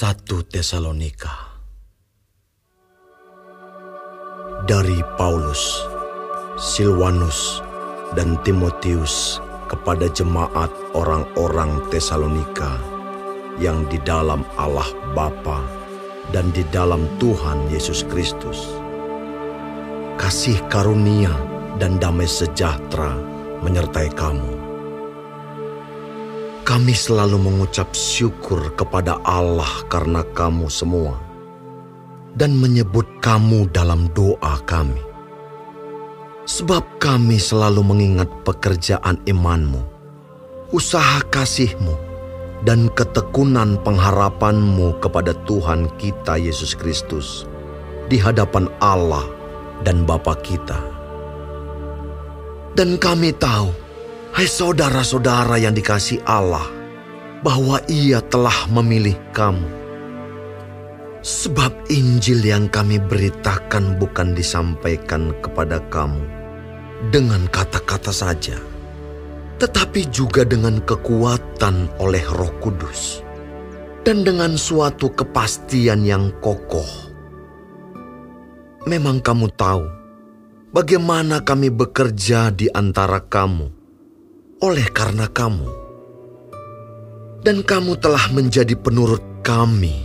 1 Tesalonika Dari Paulus, Silwanus, dan Timotius kepada jemaat orang-orang Tesalonika yang di dalam Allah Bapa dan di dalam Tuhan Yesus Kristus. Kasih karunia dan damai sejahtera menyertai kamu kami selalu mengucap syukur kepada Allah karena kamu semua dan menyebut kamu dalam doa kami. Sebab kami selalu mengingat pekerjaan imanmu, usaha kasihmu, dan ketekunan pengharapanmu kepada Tuhan kita Yesus Kristus di hadapan Allah dan Bapa kita. Dan kami tahu Hai saudara-saudara yang dikasih Allah, bahwa Ia telah memilih kamu. Sebab Injil yang kami beritakan bukan disampaikan kepada kamu dengan kata-kata saja, tetapi juga dengan kekuatan oleh Roh Kudus dan dengan suatu kepastian yang kokoh. Memang kamu tahu bagaimana kami bekerja di antara kamu oleh karena kamu. Dan kamu telah menjadi penurut kami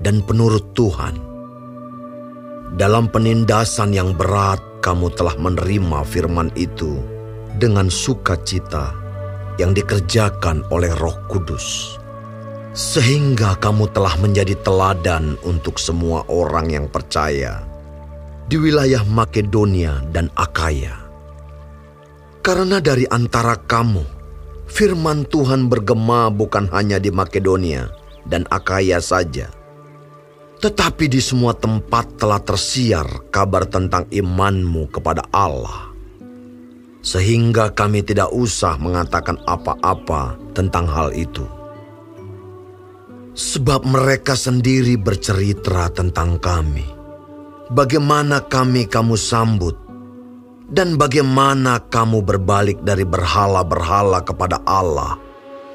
dan penurut Tuhan. Dalam penindasan yang berat, kamu telah menerima firman itu dengan sukacita yang dikerjakan oleh Roh Kudus, sehingga kamu telah menjadi teladan untuk semua orang yang percaya di wilayah Makedonia dan Akaya. Karena dari antara kamu, firman Tuhan bergema bukan hanya di Makedonia dan Akaya saja, tetapi di semua tempat telah tersiar kabar tentang imanmu kepada Allah. Sehingga kami tidak usah mengatakan apa-apa tentang hal itu. Sebab mereka sendiri bercerita tentang kami. Bagaimana kami kamu sambut dan bagaimana kamu berbalik dari berhala-berhala kepada Allah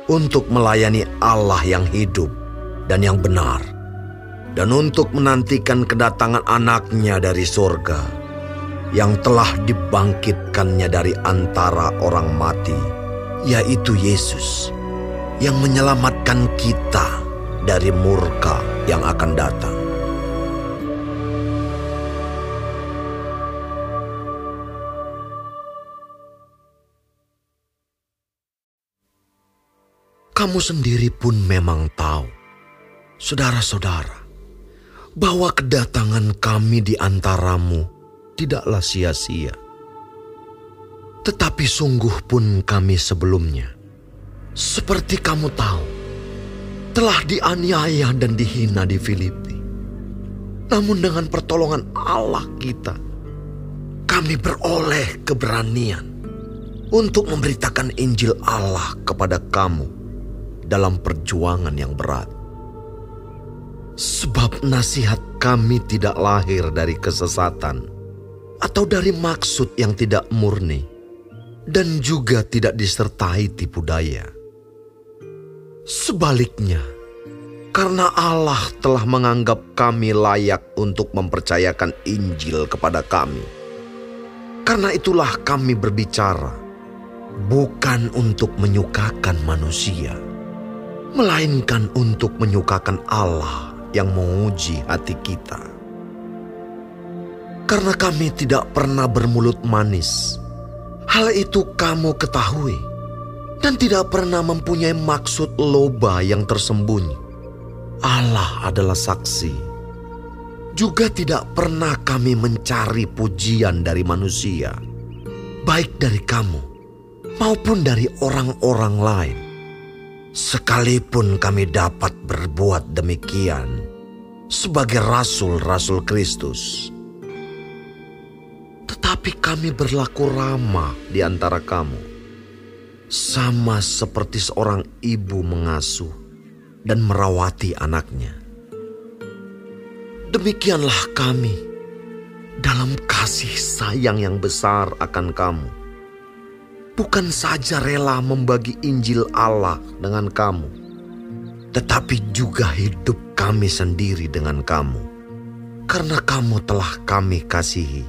untuk melayani Allah yang hidup dan yang benar, dan untuk menantikan kedatangan anaknya dari surga yang telah dibangkitkannya dari antara orang mati, yaitu Yesus, yang menyelamatkan kita dari murka yang akan datang. Kamu sendiri pun memang tahu, saudara-saudara, bahwa kedatangan kami di antaramu tidaklah sia-sia. Tetapi sungguh pun kami sebelumnya, seperti kamu tahu, telah dianiaya dan dihina di Filipi. Namun dengan pertolongan Allah kita, kami beroleh keberanian untuk memberitakan Injil Allah kepada kamu dalam perjuangan yang berat. Sebab nasihat kami tidak lahir dari kesesatan atau dari maksud yang tidak murni dan juga tidak disertai tipu daya. Sebaliknya, karena Allah telah menganggap kami layak untuk mempercayakan Injil kepada kami. Karena itulah kami berbicara, bukan untuk menyukakan manusia melainkan untuk menyukakan Allah yang menguji hati kita. Karena kami tidak pernah bermulut manis, hal itu kamu ketahui, dan tidak pernah mempunyai maksud loba yang tersembunyi. Allah adalah saksi. Juga tidak pernah kami mencari pujian dari manusia, baik dari kamu maupun dari orang-orang lain Sekalipun kami dapat berbuat demikian sebagai rasul-rasul Kristus, tetapi kami berlaku ramah di antara kamu, sama seperti seorang ibu mengasuh dan merawati anaknya. Demikianlah kami dalam kasih sayang yang besar akan kamu bukan saja rela membagi Injil Allah dengan kamu, tetapi juga hidup kami sendiri dengan kamu, karena kamu telah kami kasihi.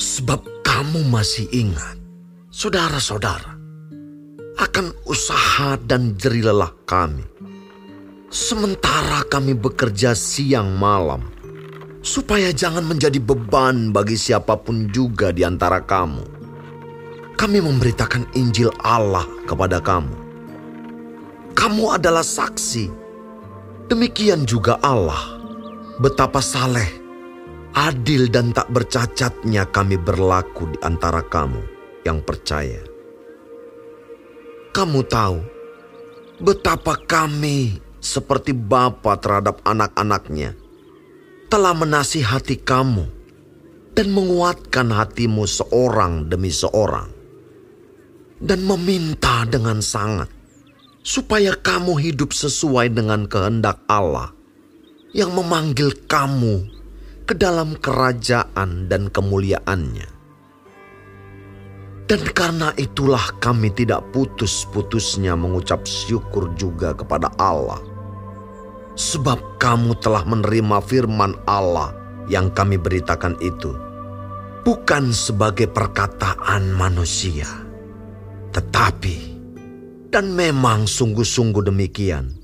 Sebab kamu masih ingat, saudara-saudara, akan usaha dan jerilelah kami. Sementara kami bekerja siang malam, supaya jangan menjadi beban bagi siapa pun juga di antara kamu. Kami memberitakan Injil Allah kepada kamu. Kamu adalah saksi. Demikian juga Allah. Betapa saleh, adil dan tak bercacatnya kami berlaku di antara kamu yang percaya. Kamu tahu betapa kami seperti bapa terhadap anak-anaknya telah menasihati kamu dan menguatkan hatimu seorang demi seorang dan meminta dengan sangat supaya kamu hidup sesuai dengan kehendak Allah yang memanggil kamu ke dalam kerajaan dan kemuliaannya. Dan karena itulah kami tidak putus-putusnya mengucap syukur juga kepada Allah. Sebab kamu telah menerima firman Allah yang kami beritakan itu. Bukan sebagai perkataan manusia. Tetapi, dan memang sungguh-sungguh demikian,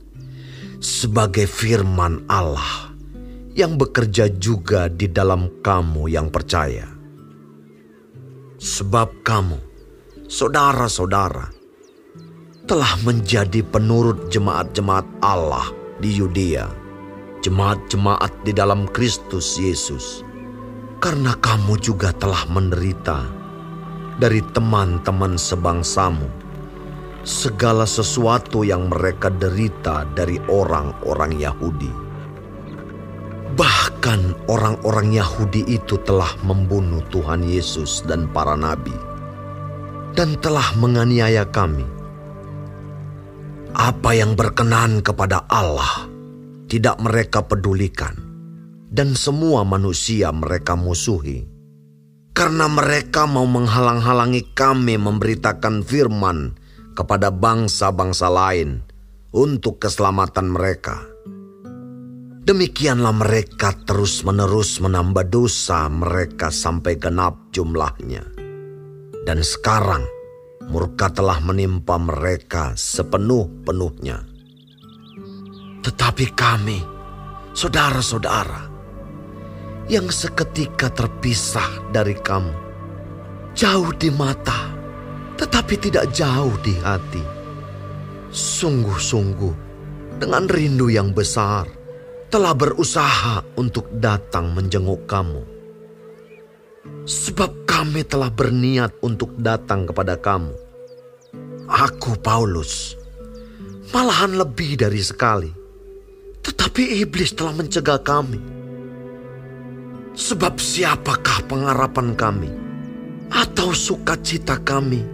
sebagai firman Allah yang bekerja juga di dalam kamu yang percaya. Sebab kamu, saudara-saudara, telah menjadi penurut jemaat-jemaat Allah di Yudea, jemaat-jemaat di dalam Kristus Yesus, karena kamu juga telah menderita dari teman-teman sebangsamu segala sesuatu yang mereka derita dari orang-orang Yahudi Bahkan orang-orang Yahudi itu telah membunuh Tuhan Yesus dan para nabi dan telah menganiaya kami. Apa yang berkenan kepada Allah tidak mereka pedulikan dan semua manusia mereka musuhi. Karena mereka mau menghalang-halangi kami memberitakan firman kepada bangsa-bangsa lain untuk keselamatan mereka Demikianlah mereka terus-menerus menambah dosa mereka sampai genap jumlahnya. Dan sekarang murka telah menimpa mereka sepenuh-penuhnya. Tetapi kami, saudara-saudara, yang seketika terpisah dari kamu, jauh di mata, tetapi tidak jauh di hati. Sungguh-sungguh, dengan rindu yang besar, telah berusaha untuk datang menjenguk kamu. Sebab kami telah berniat untuk datang kepada kamu. Aku Paulus, malahan lebih dari sekali. Tetapi iblis telah mencegah kami. Sebab siapakah pengharapan kami? Atau sukacita kami?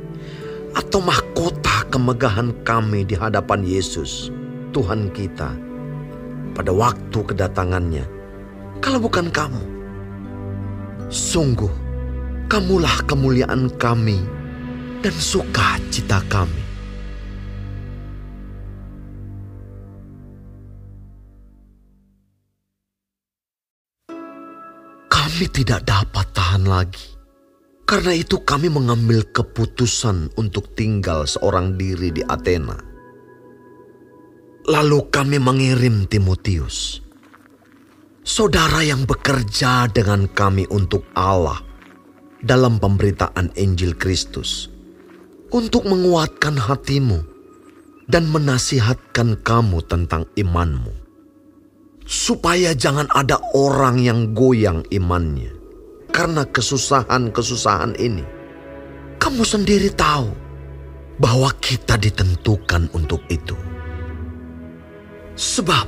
Atau mahkota kemegahan kami di hadapan Yesus, Tuhan kita pada waktu kedatangannya, kalau bukan kamu. Sungguh, kamulah kemuliaan kami dan sukacita kami. Kami tidak dapat tahan lagi. Karena itu kami mengambil keputusan untuk tinggal seorang diri di Athena Lalu kami mengirim Timotius, saudara yang bekerja dengan kami untuk Allah dalam pemberitaan Injil Kristus, untuk menguatkan hatimu dan menasihatkan kamu tentang imanmu, supaya jangan ada orang yang goyang imannya karena kesusahan-kesusahan ini. Kamu sendiri tahu bahwa kita ditentukan untuk itu. Sebab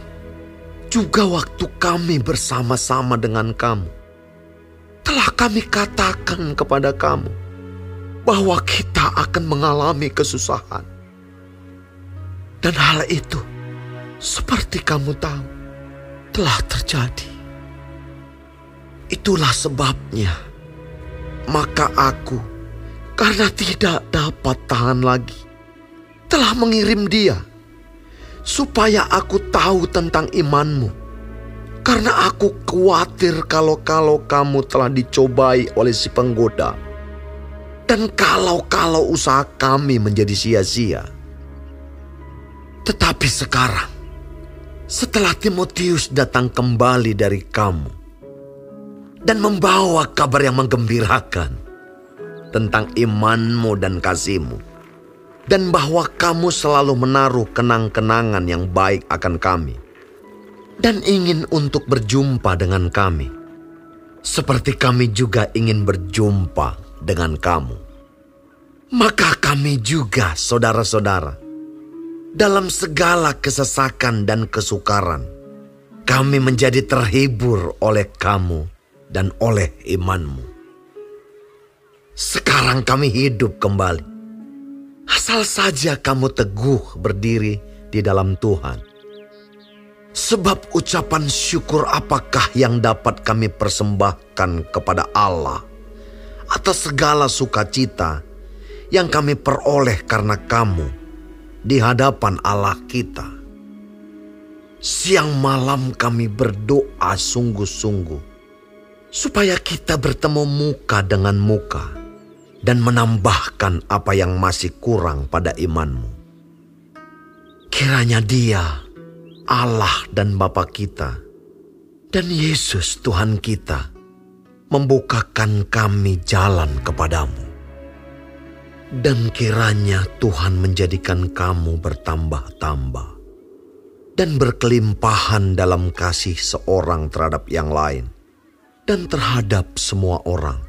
juga waktu kami bersama-sama dengan kamu, telah kami katakan kepada kamu bahwa kita akan mengalami kesusahan. Dan hal itu, seperti kamu tahu, telah terjadi. Itulah sebabnya, maka aku, karena tidak dapat tahan lagi, telah mengirim dia supaya aku tahu tentang imanmu. Karena aku khawatir kalau-kalau kamu telah dicobai oleh si penggoda. Dan kalau-kalau usaha kami menjadi sia-sia. Tetapi sekarang, setelah Timotius datang kembali dari kamu dan membawa kabar yang menggembirakan tentang imanmu dan kasihmu, dan bahwa kamu selalu menaruh kenang-kenangan yang baik akan kami, dan ingin untuk berjumpa dengan kami, seperti kami juga ingin berjumpa dengan kamu. Maka kami juga, saudara-saudara, dalam segala kesesakan dan kesukaran. Kami menjadi terhibur oleh kamu dan oleh imanmu. Sekarang kami hidup kembali. Asal saja kamu teguh berdiri di dalam Tuhan. Sebab ucapan syukur apakah yang dapat kami persembahkan kepada Allah atas segala sukacita yang kami peroleh karena kamu di hadapan Allah kita. Siang malam kami berdoa sungguh-sungguh supaya kita bertemu muka dengan muka dan menambahkan apa yang masih kurang pada imanmu. Kiranya Dia, Allah dan Bapa kita, dan Yesus Tuhan kita, membukakan kami jalan kepadamu dan kiranya Tuhan menjadikan kamu bertambah-tambah dan berkelimpahan dalam kasih seorang terhadap yang lain dan terhadap semua orang,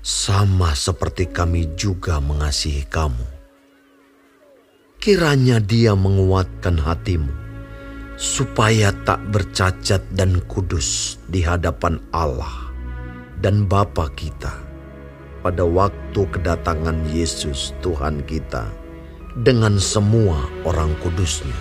sama seperti kami juga mengasihi kamu. Kiranya Dia menguatkan hatimu, supaya tak bercacat dan kudus di hadapan Allah dan Bapa kita pada waktu kedatangan Yesus Tuhan kita dengan semua orang kudusnya.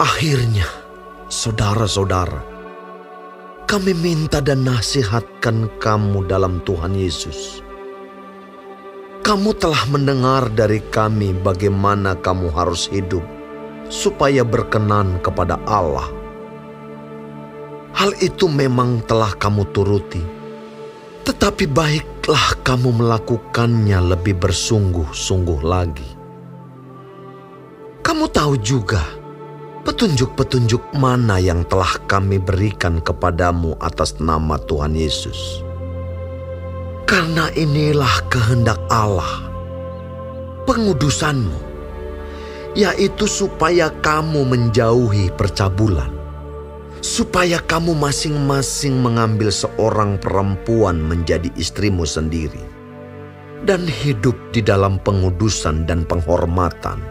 Akhirnya, saudara-saudara, kami minta dan nasihatkan kamu dalam Tuhan Yesus kamu telah mendengar dari kami bagaimana kamu harus hidup supaya berkenan kepada Allah. Hal itu memang telah kamu turuti, tetapi baiklah kamu melakukannya lebih bersungguh-sungguh lagi. Kamu tahu juga petunjuk-petunjuk mana yang telah kami berikan kepadamu atas nama Tuhan Yesus. Karena inilah kehendak Allah, pengudusanmu yaitu supaya kamu menjauhi percabulan, supaya kamu masing-masing mengambil seorang perempuan menjadi istrimu sendiri, dan hidup di dalam pengudusan dan penghormatan,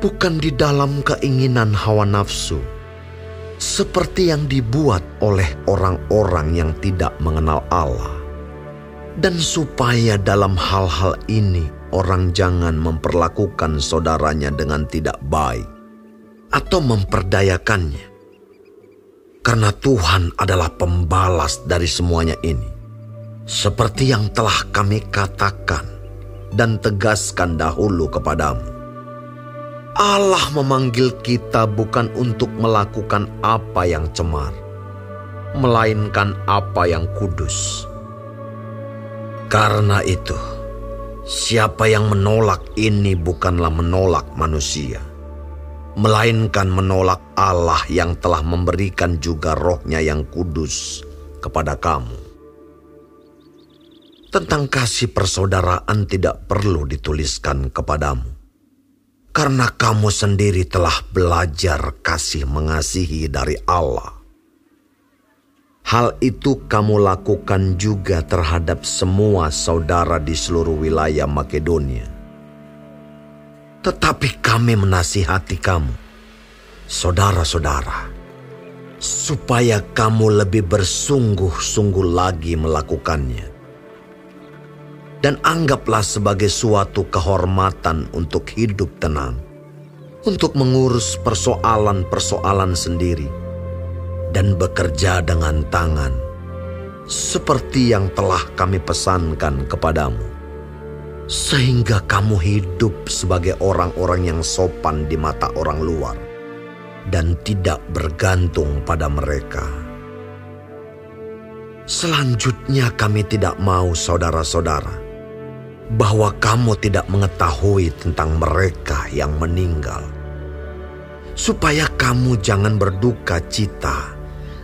bukan di dalam keinginan hawa nafsu, seperti yang dibuat oleh orang-orang yang tidak mengenal Allah, dan supaya dalam hal-hal ini orang jangan memperlakukan saudaranya dengan tidak baik atau memperdayakannya. Karena Tuhan adalah pembalas dari semuanya ini. Seperti yang telah kami katakan dan tegaskan dahulu kepadamu. Allah memanggil kita bukan untuk melakukan apa yang cemar, melainkan apa yang kudus. Karena itu, Siapa yang menolak ini bukanlah menolak manusia, melainkan menolak Allah yang telah memberikan juga rohnya yang kudus kepada kamu. Tentang kasih persaudaraan tidak perlu dituliskan kepadamu, karena kamu sendiri telah belajar kasih mengasihi dari Allah. Hal itu kamu lakukan juga terhadap semua saudara di seluruh wilayah Makedonia. Tetapi kami menasihati kamu, saudara-saudara, supaya kamu lebih bersungguh-sungguh lagi melakukannya. Dan anggaplah sebagai suatu kehormatan untuk hidup tenang, untuk mengurus persoalan-persoalan sendiri dan bekerja dengan tangan seperti yang telah kami pesankan kepadamu, sehingga kamu hidup sebagai orang-orang yang sopan di mata orang luar dan tidak bergantung pada mereka. Selanjutnya, kami tidak mau, saudara-saudara, bahwa kamu tidak mengetahui tentang mereka yang meninggal, supaya kamu jangan berduka cita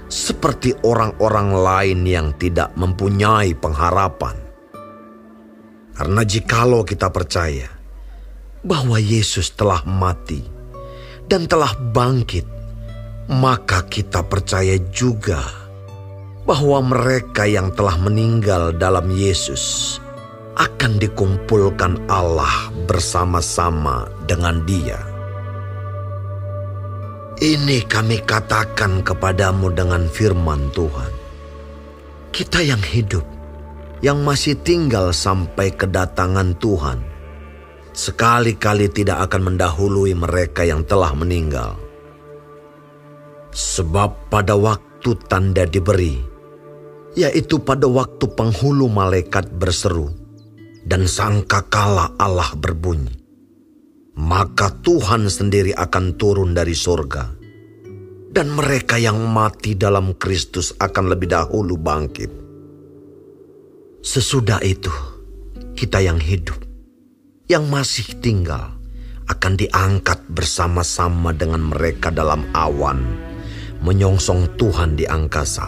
seperti orang-orang lain yang tidak mempunyai pengharapan. Karena jikalau kita percaya bahwa Yesus telah mati dan telah bangkit, maka kita percaya juga bahwa mereka yang telah meninggal dalam Yesus akan dikumpulkan Allah bersama-sama dengan Dia. Ini kami katakan kepadamu dengan firman Tuhan. Kita yang hidup, yang masih tinggal sampai kedatangan Tuhan, sekali-kali tidak akan mendahului mereka yang telah meninggal. Sebab pada waktu tanda diberi, yaitu pada waktu penghulu malaikat berseru, dan sangkakala Allah berbunyi, maka Tuhan sendiri akan turun dari sorga. Dan mereka yang mati dalam Kristus akan lebih dahulu bangkit. Sesudah itu, kita yang hidup, yang masih tinggal, akan diangkat bersama-sama dengan mereka dalam awan, menyongsong Tuhan di angkasa.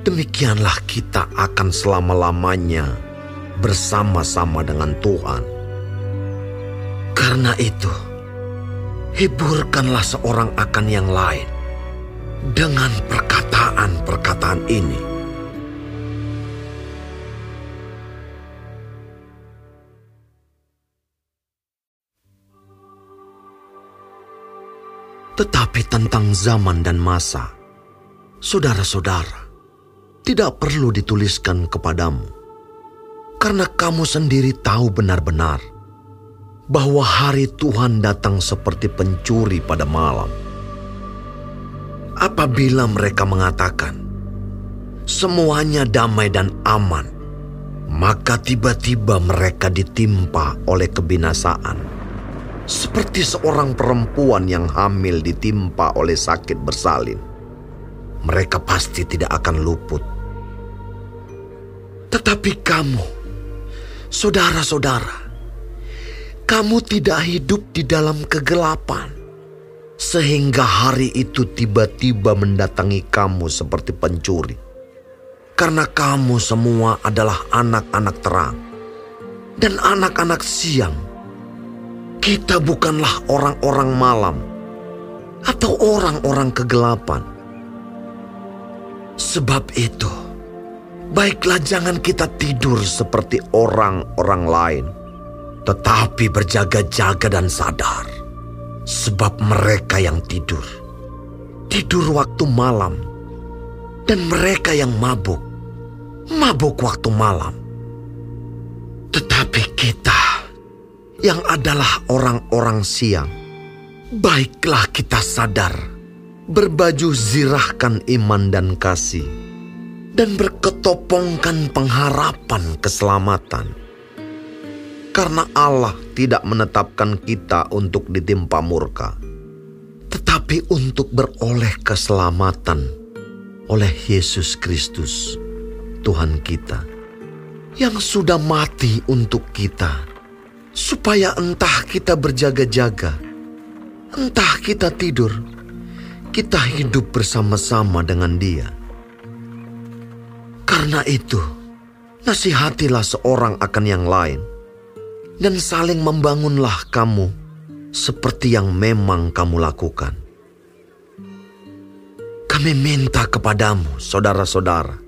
Demikianlah kita akan selama-lamanya bersama-sama dengan Tuhan karena itu, hiburkanlah seorang akan yang lain dengan perkataan-perkataan ini. Tetapi tentang zaman dan masa, saudara-saudara, tidak perlu dituliskan kepadamu, karena kamu sendiri tahu benar-benar bahwa hari Tuhan datang seperti pencuri pada malam. Apabila mereka mengatakan, semuanya damai dan aman, maka tiba-tiba mereka ditimpa oleh kebinasaan. Seperti seorang perempuan yang hamil ditimpa oleh sakit bersalin. Mereka pasti tidak akan luput. Tetapi kamu, saudara-saudara, kamu tidak hidup di dalam kegelapan, sehingga hari itu tiba-tiba mendatangi kamu seperti pencuri. Karena kamu semua adalah anak-anak terang dan anak-anak siang. Kita bukanlah orang-orang malam atau orang-orang kegelapan. Sebab itu, baiklah jangan kita tidur seperti orang-orang lain tetapi berjaga-jaga dan sadar, sebab mereka yang tidur, tidur waktu malam, dan mereka yang mabuk, mabuk waktu malam. Tetapi kita yang adalah orang-orang siang, baiklah kita sadar, berbaju zirahkan iman dan kasih, dan berketopongkan pengharapan keselamatan karena Allah tidak menetapkan kita untuk ditimpa murka, tetapi untuk beroleh keselamatan oleh Yesus Kristus, Tuhan kita, yang sudah mati untuk kita, supaya entah kita berjaga-jaga, entah kita tidur, kita hidup bersama-sama dengan Dia. Karena itu, nasihatilah seorang akan yang lain dan saling membangunlah kamu seperti yang memang kamu lakukan. Kami minta kepadamu, saudara-saudara,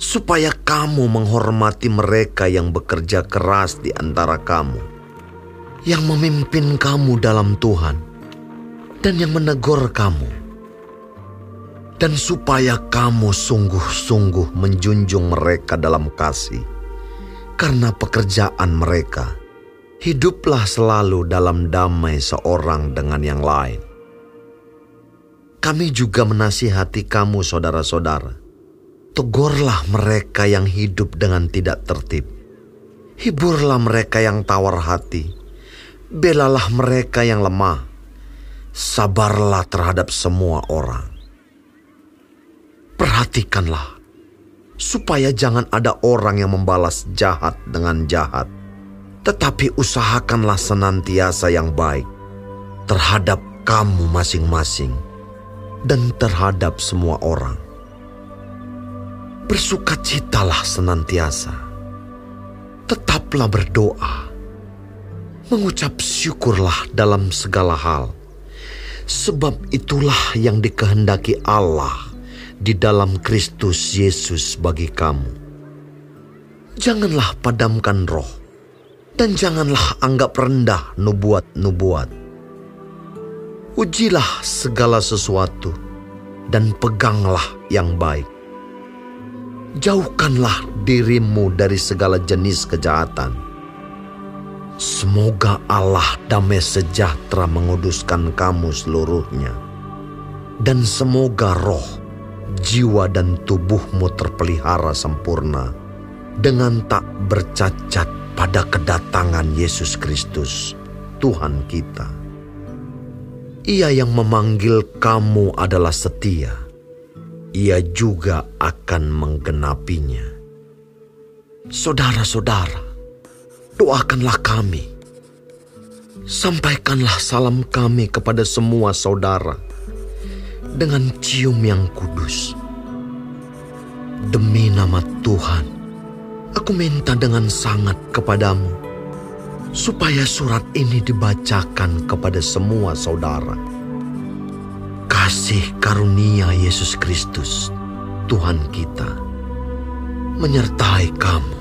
supaya kamu menghormati mereka yang bekerja keras di antara kamu, yang memimpin kamu dalam Tuhan, dan yang menegur kamu, dan supaya kamu sungguh-sungguh menjunjung mereka dalam kasih karena pekerjaan mereka. Hiduplah selalu dalam damai seorang dengan yang lain. Kami juga menasihati kamu, saudara-saudara, Tegurlah mereka yang hidup dengan tidak tertib. Hiburlah mereka yang tawar hati. Belalah mereka yang lemah. Sabarlah terhadap semua orang. Perhatikanlah, supaya jangan ada orang yang membalas jahat dengan jahat. Tetapi usahakanlah senantiasa yang baik terhadap kamu masing-masing dan terhadap semua orang. Bersukacitalah senantiasa. Tetaplah berdoa. Mengucap syukurlah dalam segala hal. Sebab itulah yang dikehendaki Allah di dalam Kristus Yesus bagi kamu. Janganlah padamkan roh dan janganlah anggap rendah nubuat-nubuat ujilah segala sesuatu dan peganglah yang baik. Jauhkanlah dirimu dari segala jenis kejahatan. Semoga Allah damai sejahtera menguduskan kamu seluruhnya. Dan semoga roh, jiwa dan tubuhmu terpelihara sempurna dengan tak bercacat pada kedatangan Yesus Kristus, Tuhan kita. Ia yang memanggil kamu adalah setia. Ia juga akan menggenapinya. Saudara-saudara, doakanlah kami. Sampaikanlah salam kami kepada semua saudara dengan cium yang kudus. Demi nama Tuhan, aku minta dengan sangat kepadamu supaya surat ini dibacakan kepada semua saudara. Kasih karunia Yesus Kristus, Tuhan kita, menyertai kamu